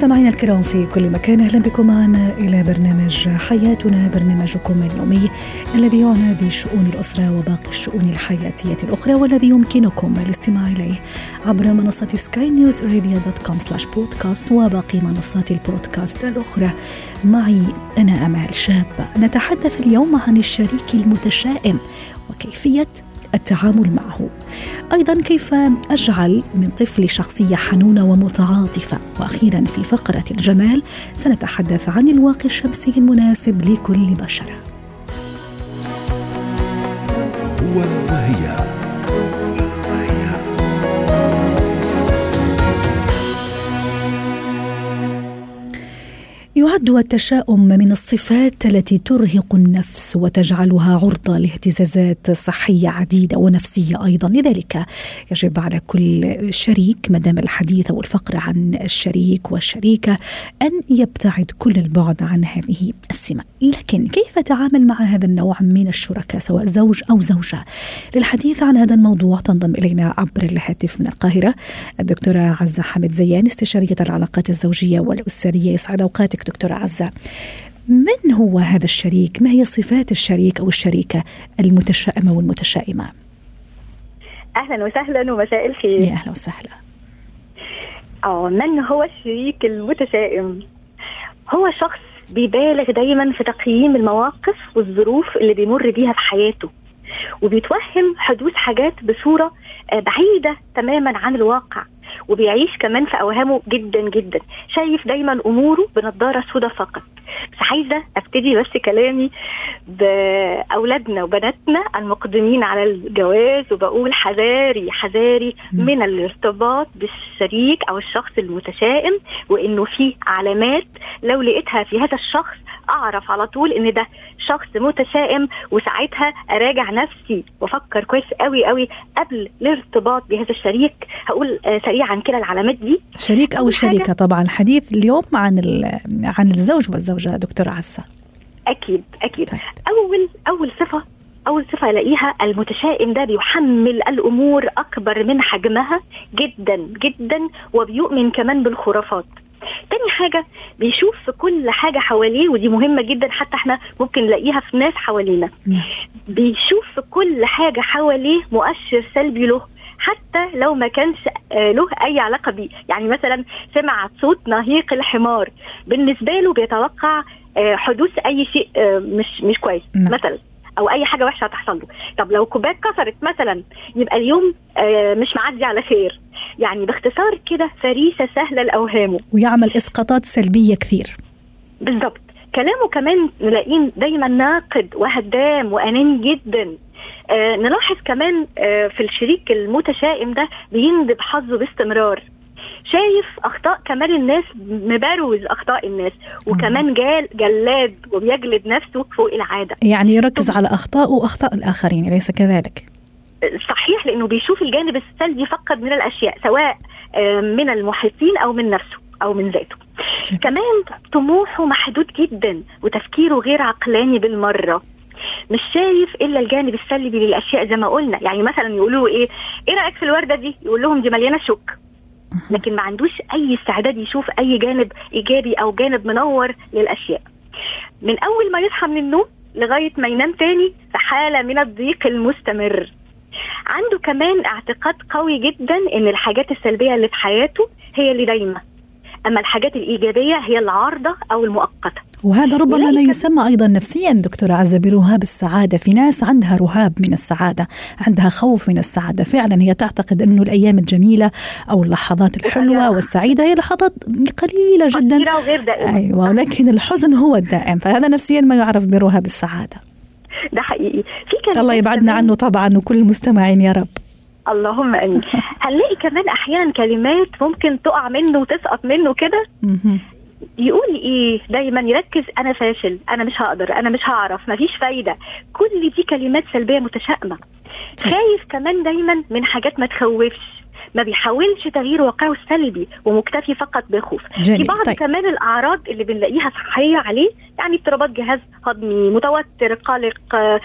مستمعينا الكرام في كل مكان أهلا بكم معنا إلى برنامج حياتنا برنامجكم اليومي الذي يعنى بشؤون الأسرة وباقي الشؤون الحياتية الأخرى والذي يمكنكم الاستماع إليه عبر منصة سكاي نيوز ارابيا dot com slash بودكاست وباقي منصات البودكاست الأخرى. معي أنا آمال شاب. نتحدث اليوم عن الشريك المتشائم وكيفية التعامل معه. أيضا كيف أجعل من طفلي شخصية حنونة ومتعاطفة؟ وأخيرا في فقرة الجمال سنتحدث عن الواقي الشمسي المناسب لكل بشره هو وهي. يعد التشاؤم من الصفات التي ترهق النفس وتجعلها عرضة لاهتزازات صحية عديدة ونفسية أيضا. لذلك يجب على كل شريك ما دام الحديث أو الفقره عن الشريك والشريكة أن يبتعد كل البعد عن هذه السمة. لكن كيف اتعامل مع هذا النوع من الشركاء سواء زوج أو زوجة؟ للحديث عن هذا الموضوع تنضم إلينا عبر الهاتف من القاهرة الدكتورة عزة حامد زيان استشارية العلاقات الزوجية والأسرية. يسعد أوقاتك دكتورة عزة من هو هذا الشريك؟ ما هي صفات الشريك أو الشريكة المتشائمة والمتشائمة؟ أهلا وسهلا ومساء الخير يا أهلا وسهلا آه من هو الشريك المتشائم هو شخص بيبالغ دايما في تقييم المواقف والظروف اللي بيمر بيها في حياته وبيتوهم حدوث حاجات بصورة آه، بعيدة تماما عن الواقع وبيعيش كمان في أوهامه جدا جدا. شايف دايما أموره بنضارة سوداء فقط. بس عايزة أبتدي بس كلامي بأولادنا وبناتنا المقدمين على الجواز وبقول حذاري حذاري من الارتباط بالشريك أو الشخص المتشائم وإنه في علامات لو لقيتها في هذا الشخص أعرف على طول إن ده شخص متشائم وساعتها أراجع نفسي وأفكر كويس قوي قوي قبل الارتباط بهذا الشريك. هقول آه، سريعا كده العلامات دي شريك حاجة- الشريكة طبعا. الحديث اليوم عن عن الزوج والزوجة دكتورة عزة. أكيد أكيد. طيب. أول أول صفة أول صفة ألاقيها المتشائم ده بيحمل الأمور أكبر من حجمها جدا جدا وبيؤمن كمان بالخرافات. تاني حاجة بيشوف في كل حاجة حواليه ودي مهمة جدا حتى إحنا ممكن نلاقيها في ناس حوالينا. بيشوف في كل حاجة حواليه مؤشر سلبي له حتى لو ما كانش آه، له أي علاقة بيه يعني مثلا سمع صوت نهيق الحمار بالنسبة له بيتوقع آه، حدوث أي شيء آه، مش مش كويس نعم. مثلا أو أي حاجة وحشة هتحصل له. طب لو كوباية كسرت مثلا يبقى اليوم آه، مش معدي على خير. يعني باختصار كده فريسة سهلة لأوهامه. ويعمل إسقاطات سلبية كثير. بالظبط كلامه كمان نلاقيه دايما ناقد وهدام وأناني جدا. آه نلاحظ كمان آه في الشريك المتشائم ده بيندب حظه باستمرار. شايف أخطاء كمان الناس مبروز أخطاء الناس. وكمان جال جلاد وبيجلد نفسه فوق العادة. يعني يركز على أخطاء وأخطاء الآخرين أليس كذلك؟ صحيح لأنه بيشوف الجانب السلبي فقط من الأشياء سواء من المحيطين أو من نفسه أو من ذاته. كمان طموحه محدود جدا وتفكيره غير عقلاني بالمرة. مش شايف إلا الجانب السلبي للأشياء زي ما قلنا. يعني مثلا يقولوا إيه إيه رأيك في الوردة دي؟ يقول لهم دي مليانة شوك لكن ما عندوش أي استعداد يشوف أي جانب إيجابي أو جانب منور للأشياء. من أول ما يصحى من النوم لغاية ما ينام تاني في حالة من الضيق المستمر. عنده كمان اعتقاد قوي جدا إن الحاجات السلبية اللي في حياته هي اللي دايمة. أما الحاجات الإيجابية هي العارضة أو المؤقتة. وهذا ربما ما يسمى أيضا نفسيا دكتورة عزه برهاب السعادة، في ناس عندها رهاب من السعادة، عندها خوف من السعادة، فعلا هي تعتقد انه الأيام الجميلة أو اللحظات الحلوة صحيح. والسعيدة هي لحظات قليلة جدا. وغير دائمة. أيوه ولكن الحزن هو الدائم، فهذا نفسيا ما يعرف برهاب السعادة. ده حقيقي. في كلمات الله يبعدنا عنه طبعا وكل المستمعين يا رب. اللهم آمين هنلاقي كمان أحيانا كلمات ممكن تقع منه وتسقط منه كده. يقول إيه دايما يركز أنا فاشل أنا مش هقدر أنا مش هعرف مفيش فايدة كل دي كلمات سلبية متشائمة. خايف كمان دايما من حاجات ما تخوفش. ما بيحاولش تغيير واقعه السلبي ومكتفي فقط بالخوف. في بعض طيب. كمان الأعراض اللي بنلاقيها صحية عليه يعني اضطرابات جهاز هضمي متوتر قلق آه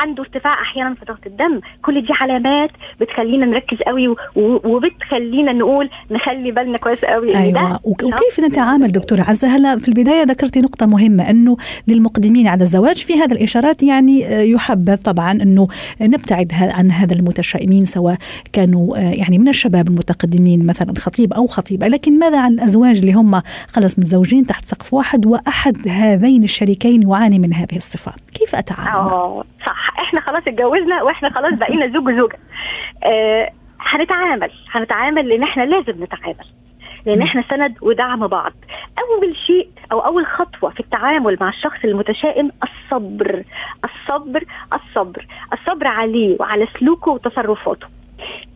عنده ارتفاع أحيانا في ضغط الدم. كل دي علامات بتخلينا نركز قوي و- و- وبتخلينا نقول نخلي بالنا كويس قوي ده أيوه وك- وكيف نتعامل دكتورة عزة؟ هلا في البداية ذكرتي نقطة مهمة إنه للمقدمين على الزواج في هذا الإشارات يعني آه، يحبذ طبعا إنه نبتعد ه- عن هذا المتشائمين سواء كانوا آه، يعني من الشباب المتقدمين مثلا خطيب أو خطيبة. لكن ماذا عن الأزواج اللي هم خلص متزوجين تحت سقف واحد وأحد هذين الشريكين يعاني من هذه الصفة؟ كيف أتعامل؟ آه صح. إحنا خلاص اتجوزنا وإحنا خلاص بقينا زوج وزوجة. آه هنتعامل. هنتعامل لأن إحنا لازم نتعامل. لأن إحنا سند ودعم بعض. أول شيء أو أول خطوة في التعامل مع الشخص المتشائم الصبر. الصبر الصبر. الصبر عليه وعلى سلوكه وتصرفاته.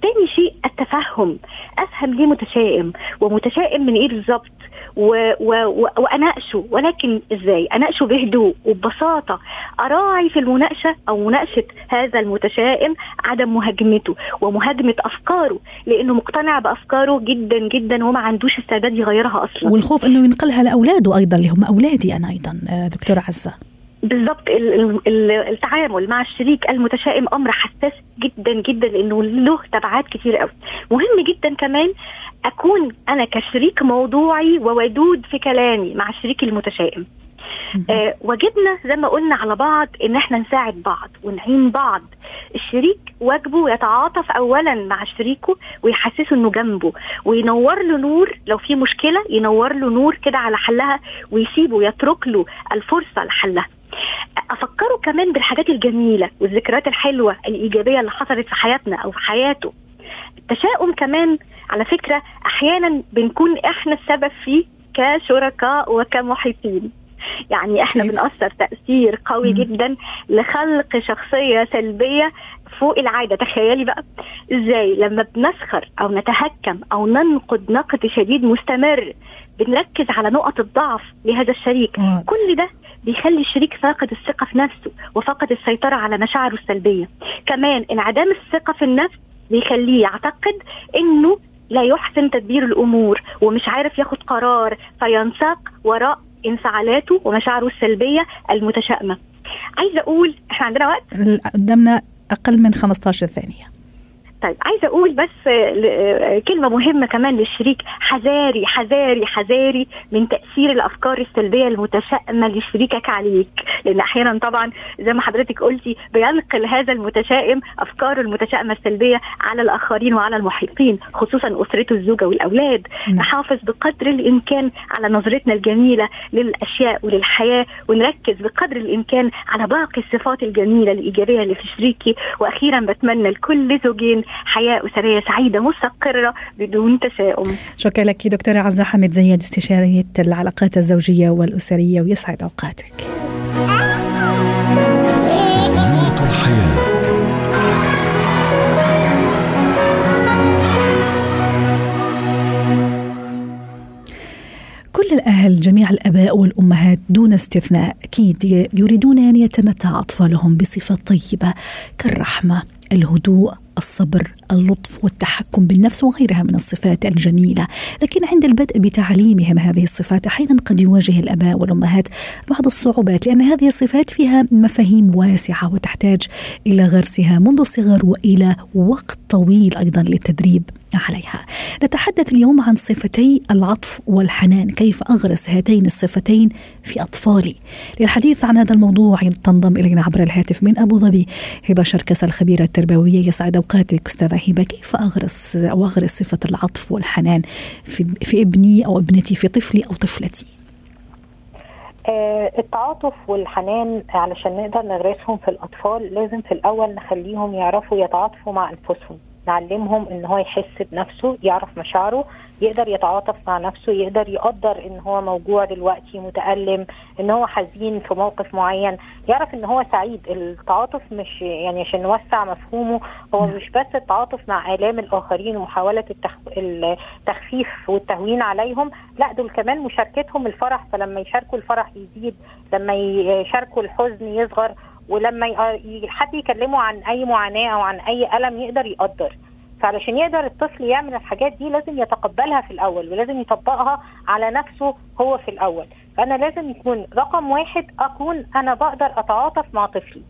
تاني شيء التفهم. أفهم ليه متشائم. ومتشائم من إيه بالظبط؟ و- و- و- واناقشه ولكن إزاي؟ اناقشه بهدوء وببساطة. أراعي في المناقشة أو مناقشة هذا المتشائم عدم مهاجمته ومهاجمة أفكاره لأنه مقتنع بأفكاره جدا جدا وما عندوش استعداد يغيرها أصلا. والخوف إنه ينقلها لأولاده أيضا اللي هم أولادي أنا أيضا آه، دكتورة عزة. بالضبط. ال- ال- ال- التعامل مع الشريك المتشائم أمر حساس جدا جدا لأنه له تبعات كتير قوي. مهم جدا كمان أكون أنا كشريك موضوعي وودود في كلامي مع الشريك المتشائم. آه واجبنا زي ما قلنا على بعض إن إحنا نساعد بعض ونعين بعض. الشريك واجبه يتعاطف اولا مع شريكه ويحسسه إنه جنبه وينور له نور لو في مشكلة ينور له نور كده على حلها ويسيبه يترك له الفرصة لحلها. أفكره كمان بالحاجات الجميلة والذكريات الحلوة الإيجابية اللي حصلت في حياتنا أو في حياته. التشاؤم كمان على فكرة أحيانا بنكون إحنا السبب فيه كشركاء وكمحيطين يعني إحنا كيف؟ بنأثر تأثير قوي مم. جدا لخلق شخصية سلبية فوق العادة تخيلي بقى إزاي لما بنسخر أو نتهكم أو ننقد نقد شديد مستمر بنركز على نقط الضعف لهذا الشريك آه. كل ده بيخلي الشريك فاقد الثقة في نفسه وفاقد السيطرة على مشاعره السلبية كمان انعدام الثقة في النفس بيخليه يعتقد إنه لا يحسن تدبير الأمور ومش عارف ياخد قرار فينساق وراء انفعالاته ومشاعره السلبية المتشائمة. عايزة أقول إحنا عندنا وقت قدامنا أقل من 15 ثانية طيب عايزة أقول بس آه، آه، كلمة مهمة كمان للشريك حذاري حذاري حذاري من تأثير الأفكار السلبية المتشائمة لشريكك عليك. لأن أحيانا طبعا زي ما حضرتك قلتي بينقل هذا المتشائم أفكاره المتشائمة السلبية على الآخرين وعلى المحيطين خصوصا اسرته الزوجة والأولاد. نعم. نحافظ بقدر الإمكان على نظرتنا الجميلة للأشياء وللحياة ونركز بقدر الإمكان على باقي الصفات الجميلة الإيجابية اللي في شريكي. وأخيرا بتمنى لكل زوجين حياة اسريه سعيدة مستقره بدون تشاؤم شكرا لك دكتورة عزة حمد زياد استشارية العلاقات الزوجية والأسرية ويسعد الحياة. كل الأهل جميع الآباء والأمهات دون استثناء أكيد يريدون أن يتمتع أطفالهم بصفات طيبة كالرحمة الهدوء الصبر اللطف والتحكم بالنفس وغيرها من الصفات الجميلة، لكن عند البدء بتعليمهم هذه الصفات أحيانا قد يواجه الأباء والأمهات بعض الصعوبات لأن هذه الصفات فيها مفاهيم واسعة وتحتاج إلى غرسها منذ الصغر وإلى وقت طويل أيضا للتدريب عليها. نتحدث اليوم عن صفتي العطف والحنان، كيف أغرس هاتين الصفتين في أطفالي. للحديث عن هذا الموضوع تنضم إلينا عبر الهاتف من أبو ظبي هبة شركس الخبيرة التربوية يسعد اوقاتك استاذه هبه، كيف اغرس أو اغرس صفة العطف والحنان في في ابني أو ابنتي في طفلي أو طفلتي؟ آه، التعاطف والحنان علشان نقدر نغرسهم في الأطفال لازم في الأول نخليهم يعرفوا يتعاطفوا مع أنفسهم نعلمهم إن هو يحس بنفسه يعرف مشاعره يقدر يتعاطف مع نفسه يقدر يقدر إن هو موجوع دلوقتي متألم إن هو حزين في موقف معين. يعرف إن هو سعيد. التعاطف مش يعني عشان نوسع مفهومه هو نعم. مش بس التعاطف مع آلام الآخرين ومحاولة التخ... التخفيف والتهوين عليهم لا دول كمان مشاركتهم الفرح. فلما يشاركوا الفرح يزيد لما يشاركوا الحزن يصغر ولما ي- حد يكلمه عن أي معاناة أو عن أي ألم يقدر يقدر. فعلشان يقدر الطفل يعمل الحاجات دي لازم يتقبلها في الأول ولازم يطبقها على نفسه هو في الأول. فأنا لازم يكون رقم واحد أكون أنا بقدر أتعاطف مع طفلي.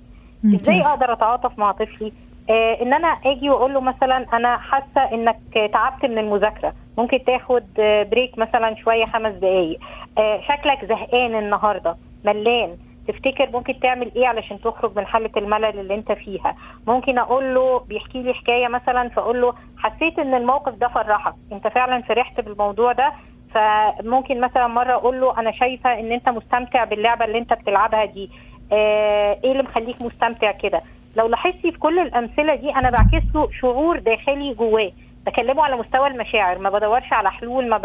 إزاي أقدر أتعاطف مع طفلي؟ آه إن أنا آجي واقول له مثلا أنا حاسة إنك تعبت من المذاكرة. ممكن تاخد بريك مثلا شوية خمس دقائق آه شكلك زهقان النهارده. ملان. تفتكر ممكن تعمل إيه علشان تخرج من حالة الملل اللي أنت فيها؟ ممكن أقول له بيحكي لي حكاية مثلا فأقول له حسيت إن الموقف ده فرحك أنت فعلا فرحت بالموضوع ده فممكن مثلا مرة أقول له أنا شايفة إن أنت مستمتع باللعبة اللي أنت بتلعبها دي. آه إيه اللي مخليك مستمتع كده؟ لو لاحظتي في كل الأمثلة دي أنا بعكس له شعور داخلي جواه. بكلمه على مستوى المشاعر ما بدورش على حلول ما.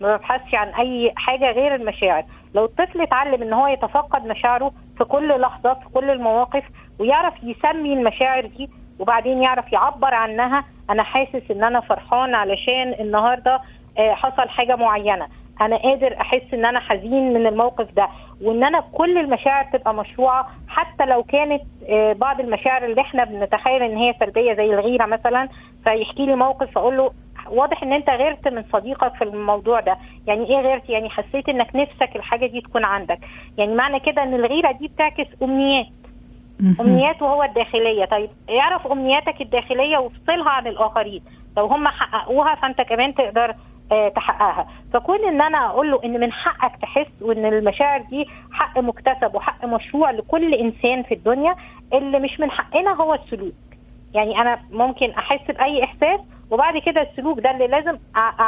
ما ببحثش عن أي حاجة غير المشاعر. لو الطفل اتعلم إن هو يتفقد مشاعره في كل لحظة في كل المواقف ويعرف يسمي المشاعر دي وبعدين يعرف يعبر عنها أنا حاسس إن أنا فرحان علشان النهارده حصل حاجة معينة. أنا قادر أحس إن أنا حزين من الموقف ده وإن أنا كل المشاعر تبقى مشروعة حتى لو كانت بعض المشاعر اللي إحنا بنتخيل إن هي سلبية زي الغيرة مثلا فيحكي لي موقف فاقول له واضح إن أنت غيرت من صديقك في الموضوع ده. يعني إيه غيرت يعني حسيت إنك نفسك الحاجة دي تكون عندك. يعني معنى كده إن الغيرة دي بتعكس أمنيات. امنياته هو الداخلية. طيب اعرف أمنياتك الداخلية وافصلها عن الآخرين. لو هم حققوها فأنت كمان تقدر آه تحققها. فكون إن أنا أقول له إن من حقك تحس وإن المشاعر دي حق مكتسب وحق مشروع لكل إنسان في الدنيا اللي مش من حقنا هو السلوك. يعني أنا ممكن أحس بأي إحساس وبعد كده السلوك ده اللي لازم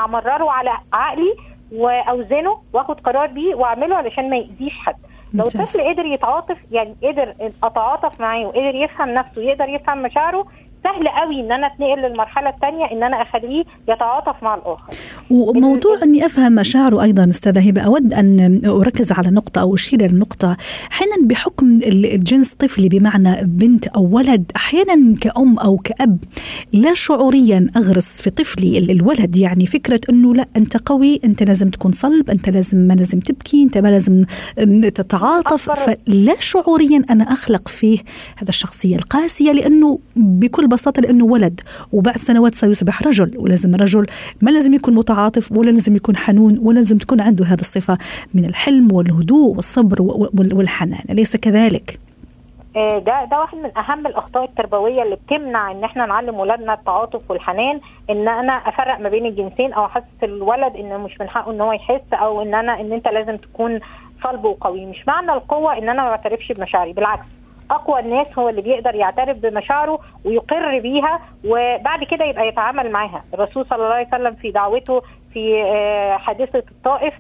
امرره على عقلي وأوزنه وآخد قرار بيه وأعمله علشان ما يأذيش حد. لو الطفل قدر يتعاطف يعني قدر أتعاطف معاه وقدر يفهم نفسه يقدر يفهم مشاعره سهل قوي إن أنا أتنقل للمرحلة الثانية إن أنا أخليه يتعاطف مع الآخر. وموضوع أني أفهم مشاعره أيضا أستاذة هبة أود أن أركز على نقطة أو أشير للنقطه أحيانا بحكم الجنس طفلي بمعنى بنت أو ولد أحيانا كأم أو كأب لا شعوريا أغرس في طفلي الولد. يعني فكرة إنه لا أنت قوي أنت لازم تكون صلب أنت لازم ما لازم تبكي أنت ما لازم تتعاطف. فلا شعوريا أنا أخلق فيه هذا الشخصية القاسية لأنه بكل ببساطة لأنه ولد وبعد سنوات سيصبح رجل ولازم رجل. ما لازم يكون متعاطف ولا لازم يكون حنون ولا لازم تكون عنده هذه الصفة من الحلم والهدوء والصبر والحنان. أليس كذلك؟ ده ده واحد من أهم الأخطاء التربوية اللي بتمنع إن إحنا نعلم ولادنا التعاطف والحنان إن أنا أفرق ما بين الجنسين أو احسس الولد إنه مش من حقه إن هو يحس أو إن أنا إن أنت لازم تكون صلب وقوي. مش معنى القوة إن أنا ما بعترفش بمشاعري بالعكس. أقوى الناس هو اللي بيقدر يعترف بمشاعره ويقر بيها وبعد كده يبقى يتعامل معاها. الرسول صلى الله عليه وسلم في دعوته في حادثه الطائف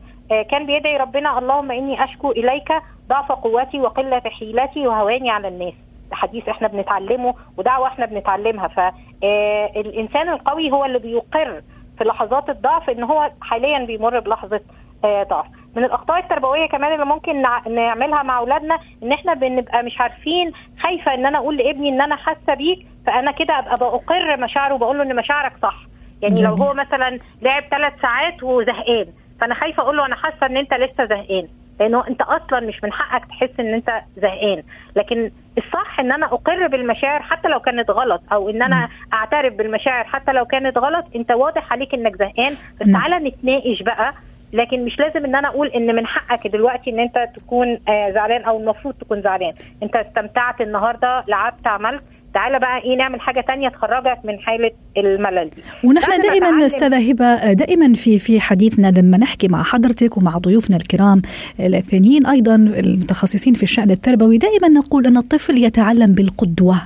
كان بيدعي ربنا اللهم إني أشكو إليك ضعف قوتي وقلة حيلتي وهواني على الناس. حديث إحنا بنتعلمه ودعوة إحنا بنتعلمها. فالانسان القوي هو اللي بيقر في لحظات الضعف إن هو حاليا بيمر بلحظة ضعف. من الأخطاء التربوية كمان اللي ممكن نعملها مع أولادنا إن إحنا بنبقى مش عارفين خايفة إن أنا أقول لابني إن أنا حاسة بيك فأنا كده أبقى بقر مشاعره وبقول له إن مشاعرك صح. يعني لو هو مثلا لعب ثلاث ساعات وزهقان فأنا خايفة أقول له أنا حاسة إن أنت لسه زهقان. لأنه أنت أصلا مش من حقك تحس إن أنت زهقان. لكن الصح إن أنا أقر بالمشاعر حتى لو كانت غلط أو إن أنا أعترف بالمشاعر حتى لو كانت غلط أنت واضح عليك إنك زهقان بس تعالى نتناقش بقى لكن مش لازم إن أنا أقول إن من حقك دلوقتي إن أنت تكون آه زعلان أو المفروض تكون زعلان. أنت استمتعت النهارده لعبت عملت. تعالى بقى إيه نعمل حاجة تانية تخرجك من حالة الملل دي. ونحن دائما استاذه هبه دائما في في حديثنا لما نحكي مع حضرتك ومع ضيوفنا الكرام الثانيين أيضا المتخصصين في الشأن التربوي دائما نقول أن الطفل يتعلم بالقدوة.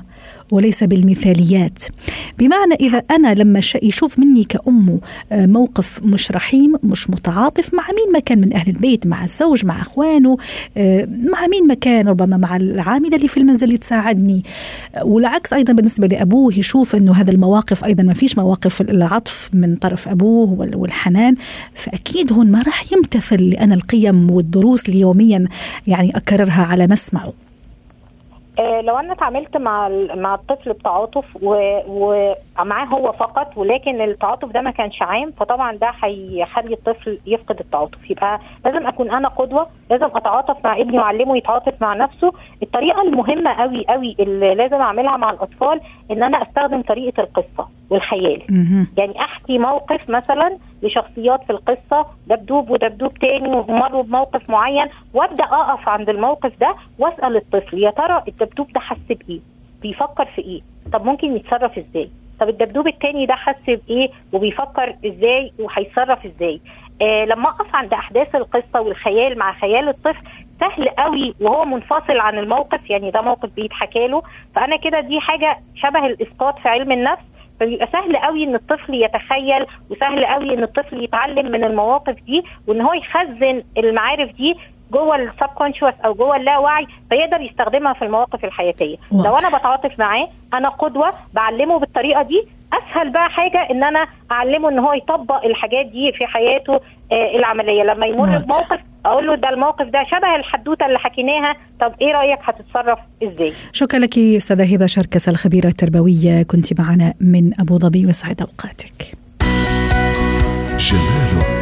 وليس بالمثاليات. بمعنى إذا أنا لما يشوف مني كأمه موقف مش رحيم مش متعاطف مع مين ما كان من أهل البيت مع الزوج مع أخوانه مع مين ما كان ربما مع العاملة اللي في المنزل اللي تساعدني والعكس أيضا بالنسبة لأبوه يشوف أنه هذا المواقف أيضا ما فيش مواقف العطف من طرف أبوه والحنان. فأكيد هون ما راح يمتثل لأن القيم والدروس اللي يوميا يعني أكررها على مسمعه آه لو أنا اتعاملت مع مع الطفل بتعاطف ومعاه هو فقط ولكن التعاطف ده ما كانش عام فطبعا ده هيخلي الطفل يفقد التعاطف. يبقى لازم أكون أنا قدوة لازم أتعاطف مع ابني واعلمه يتعاطف مع نفسه. الطريقة المهمة قوي قوي اللي لازم أعملها مع الأطفال إن أنا أستخدم طريقة القصة والخيال. يعني أحكي موقف مثلا لشخصيات في القصة دبدوب ودبدوب تاني ومروا بموقف معين وأبدأ أقف عند الموقف ده وأسأل الطفل يا ترى الدبدوب ده حس بإيه؟ بيفكر في إيه؟ طب ممكن يتصرف إزاي؟ طب الدبدوب التاني ده حس بإيه وبيفكر إزاي وهيتصرف إزاي؟ آه لما أقف عند أحداث القصة والخيال مع خيال الطفل سهل قوي وهو منفصل عن الموقف يعني ده موقف بيتحكى له فأنا كده دي حاجة شبه الإسقاط في علم النفس فبيبقى سهل قوي إن الطفل يتخيل وسهل قوي إن الطفل يتعلم من المواقف دي وإن هو يخزن المعارف دي جوه السبكونشوس أو جوه اللاوعي فيقدر يستخدمها في المواقف الحياتية واضح. لو أنا بتعاطف معاه أنا قدوة بعلمه بالطريقة دي أسهل بقى حاجة إن أنا أعلمه إن هو يطبق الحاجات دي في حياته آه العملية لما يمر. بموقف أقول له ده الموقف ده شبه الحدوتة اللي حكيناها. طب إيه رأيك؟ هتتصرف إزاي؟ شكرا لك أستاذة هبة شركس الخبيرة التربوية. كنت معنا من أبو ظبي وسعد أوقاتك. جمالك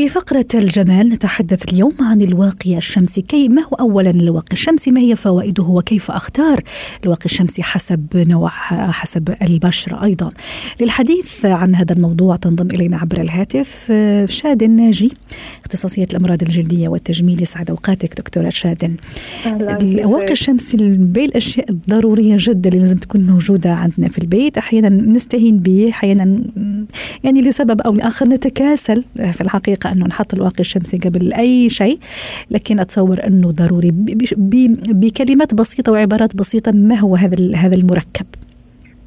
في فقرة الجمال نتحدث اليوم عن الواقي الشمسي. كي ما هو أولا الواقي الشمسي؟ ما هي فوائده وكيف أختار الواقي الشمسي حسب نوع حسب البشرة أيضا؟ للحديث عن هذا الموضوع تنضم إلينا عبر الهاتف آه، شادن ناجي اختصاصية الأمراض الجلدية والتجميل. يسعد أوقاتك دكتورة شادن الواقي الشمسي من بين الأشياء الضرورية جدا اللي لازم تكون موجودة عندنا في البيت. أحيانا نستهين به أحيانا يعني لسبب أو لآخر نتكاسل في انه نحط الواقي الشمسي قبل أي شيء لكن أتصور أنه ضروري بكلمات بسيطة وعبارات بسيطة ما هو هذا هذا المركب؟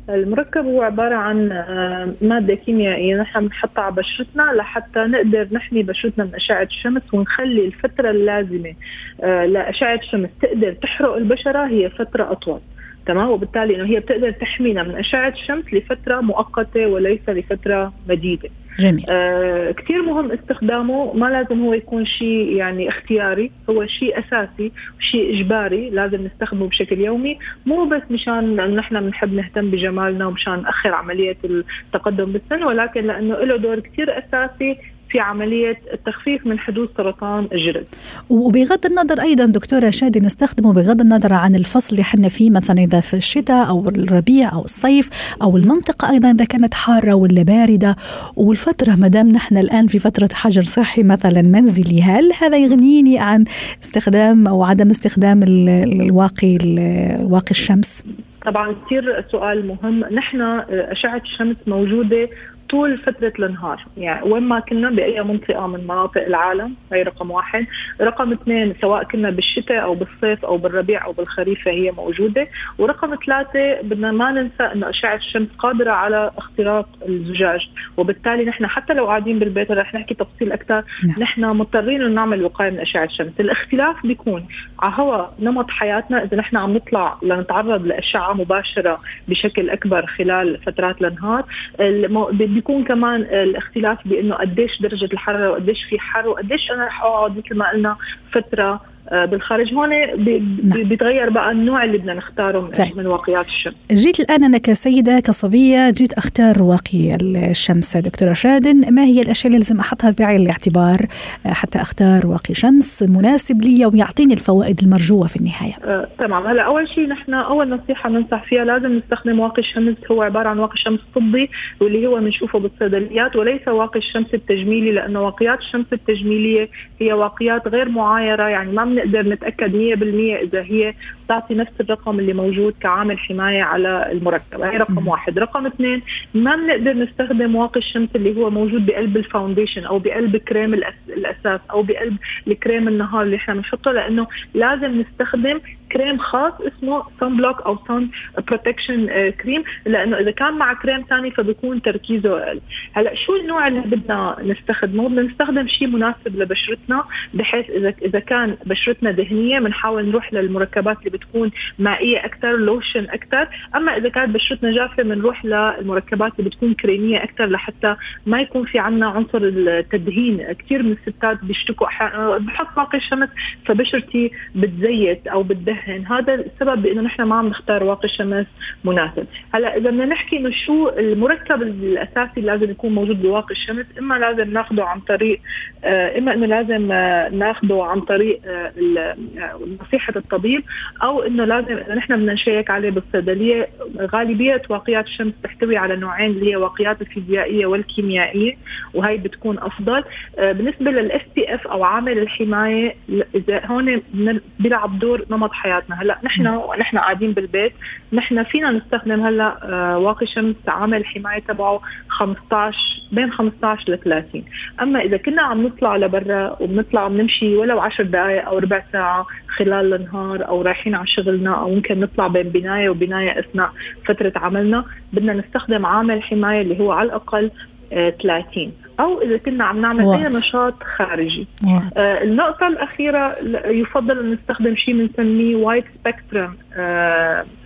المركب هو عبارة عن آه، مادة كيميائية. نحن بنحطها على بشرتنا لحتى نقدر نحمي بشرتنا من أشعة الشمس ونخلي الفترة اللازمة آه، لأشعة الشمس. تقدر تحرق البشرة هي فترة أطول. تمام وبالتالي إنه هي بتقدر تحمينا من أشعة الشمس لفترة مؤقتة وليس لفترة مديدة. جميل. آه كثير مهم استخدامه ما لازم هو يكون شيء يعني اختياري هو شيء أساسي شيء إجباري لازم نستخدمه بشكل يومي مو بس مشان انه نحن بنحب نهتم بجمالنا ومشان نأخر عملية التقدم بالسن ولكن لأنه له دور كثير أساسي في عملية التخفيف من حدوث سرطان الجلد. وبغض النظر أيضا دكتورة شادي نستخدمه بغض النظر عن الفصل اللي حنا فيه مثلا إذا في الشتاء أو الربيع أو الصيف أو المنطقة أيضا إذا كانت حارة ولا باردة. والفترة ما دام نحن الآن في فترة حجر صحي مثلا منزلي هل هذا يغنيني عن استخدام أو عدم استخدام ال- ال- الواقي ال- واقي الشمس؟ طبعا كثير سؤال مهم. نحن أشعة الشمس موجودة طول فترة النهار يعني وين ما كنا بأي منطقة من مناطق العالم هي رقم واحد. رقم اثنين سواء كنا بالشتاء أو بالصيف أو بالربيع أو بالخريف فهي موجودة. ورقم ثلاثة بدنا ما ننسى أنه أشعة الشمس قادرة على اختراق الزجاج. وبالتالي نحن حتى لو قاعدين بالبيت رح نحكي تفصيل أكثر. نعم. نحن مضطرين نعمل وقاية من أشعة الشمس. الاختلاف بيكون على هوا نمط حياتنا. إذا نحن عم نطلع لنتعرض لأشعة مباشرة بشكل أكبر خلال فترات النهار المو... بيكون كمان الاختلاف بأنه قديش درجة الحرارة وقديش في حر وقديش أنا رح أقعد مثل ما قلنا فترة بالخارج هون نعم. بي- بيتغير بقى النوع اللي بدنا نختاره من, طيب. من واقيات الشمس جيت الآن أنا كسيدة كصبية جيت أختار واقي الشمس دكتورة شادن ما هي الأشياء اللي لازم أحطها بعين الاعتبار حتى أختار واقي شمس مناسب لي ويعطيني الفوائد المرجوة في النهاية آه، تمام هلا أول شيء نحن أول نصيحة بننصح فيها لازم نستخدم واقي الشمس هو عبارة عن واقي شمس طبي واللي هو بنشوفه بالصيدليات وليس واقي الشمس التجميلي لأنه واقيات الشمس التجميلية هي واقيات غير معايرة يعني ما بنقدر نتأكد 100% إذا هي تعطي نفس الرقم اللي موجود كعامل حماية على المركب. هي رقم واحد. رقم اثنين ما بنقدر نستخدم واقي الشمس اللي هو موجود بقلب الفاونديشن أو بقلب كريم الأساس أو بقلب الكريم النهار اللي إحنا بنحطه لأنه لازم نستخدم كريم خاص اسمه sun block أو sun protection cream. لأنه إذا كان مع كريم ثاني فبيكون تركيزه أقل. هلأ شو النوع اللي بدنا نستخدمه؟ بدنا نستخدم شيء مناسب لبشرتنا بحيث إذا إذا كان بشرتنا دهنيه بنحاول نروح للمركبات اللي بتكون مائية أكثر لوشن أكثر أما إذا كانت بشرتنا جافة بنروح للمركبات اللي بتكون كريمية أكثر لحتى ما يكون في عنا عنصر التدهين. كثير من الستات بيشتكوا بحط واقي الشمس فبشرتي بتزيت أو بتدهن. دحين هذا السبب بأنه نحن ما عم نختار واقي شمس مناسب. هلا إذا بدنا نحكي إنه شو المركب الأساسي اللي لازم يكون موجود بواقي الشمس إما لازم ناخذه عن طريق آه، إما إنه لازم آه، ناخذه عن طريق نصيحة الطبيب أو إنه لازم إذا نحن بدنا نشيك عليه بالصيدلية غالبية واقيات الشمس تحتوي على نوعين اللي هي واقيات الفيزيائية والكيميائية وهي بتكون أفضل. بالنسبة لل SPF أو عامل الحماية إذا هون بيلعب دور نمط حياتنا. هلا نحن ونحن قاعدين بالبيت نحن فينا نستخدم هلا آه، واقي شمس عامل الحمايه تبعه 15 بين 15 ل 30 أما إذا كنا عم نطلع لبرا وبنطلع بنمشي ولو 10 دقائق أو ربع ساعة خلال النهار أو رايحين على شغلنا أو ممكن نطلع بين بناية وبناية أثناء فترة عملنا بدنا نستخدم عامل حماية اللي هو على الأقل 30 أو إذا كنا عم نعمل أي نشاط خارجي. آه النقطة الأخيرة يفضل أن نستخدم شيء بنسميه wide spectrum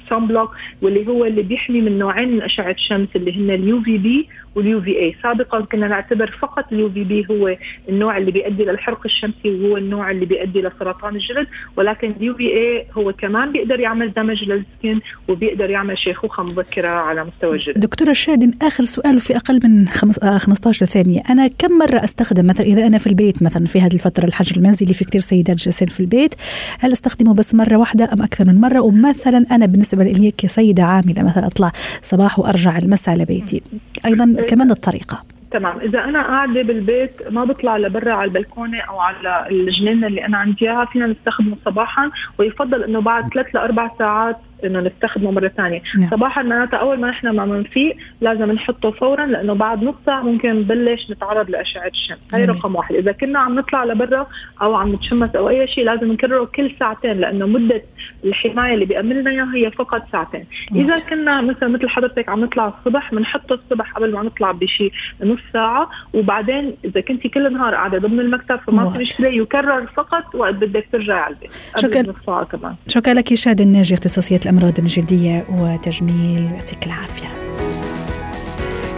sun block واللي هو اللي بيحمي من نوعين من أشعة الشمس اللي هن ال UVB وال UVA سابقا كنا نعتبر فقط ال UVB هو النوع اللي بيؤدي للحرق الشمسي وهو النوع اللي بيؤدي لسرطان الجلد ولكن ال UVA هو كمان بيقدر يعمل damage لل skin وبيقدر يعمل شيخوخة مبكرة على مستوى الجلد. دكتورة شادن آخر سؤال في أقل من 15 آه، ثانية. أنا كم مرة أستخدم مثلا إذا أنا في البيت مثلا في هذه الفترة الحجر المنزلي في كثير سيدات جالسين في البيت هل أستخدمه بس مرة واحدة أم أكثر من مرة؟ ومثلا أنا بالنسبة لي كسيدة عاملة مثلا أطلع صباح وأرجع المساء لبيتي. أيضا كمان الطريقة. تمام. إذا أنا قاعدة بالبيت ما بطلع لبرا على البلكونة أو على الجنينة اللي أنا عندي إياها فينا نستخدمه صباحا ويفضل إنه بعد ثلاث لأربع ساعات إنه نستخدمه مره ثانية. نعم. صباحا معناتها أول ما نحن ما بنفيق لازم نحطه فورا لأنه بعد نص ساعه ممكن نبلش نتعرض لأشعة الشمس هي رقم واحد. إذا كنا عم نطلع لبرا أو عم نتشمس أو أي شيء لازم نكرره كل ساعتين لأنه مدة الحماية اللي بيأمن إياها هي فقط ساعتين. إذا كنا مثلا مثل حضرتك عم نطلع الصبح بنحطه الصبح قبل ما نطلع بشيء نص ساعة. وبعدين إذا كنت كل النهار قاعدة ضمن المكتب فما في مشكلة يكرر فقط وقت بدك ترجعي على البيت شكرا. شكرا لك شاد الناجي اختصاصية الأمراض الجلدية وتجميل يعطيك العافية.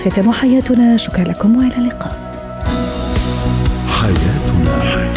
ختام حياتنا شكرا لكم وإلى اللقاء. حياتنا.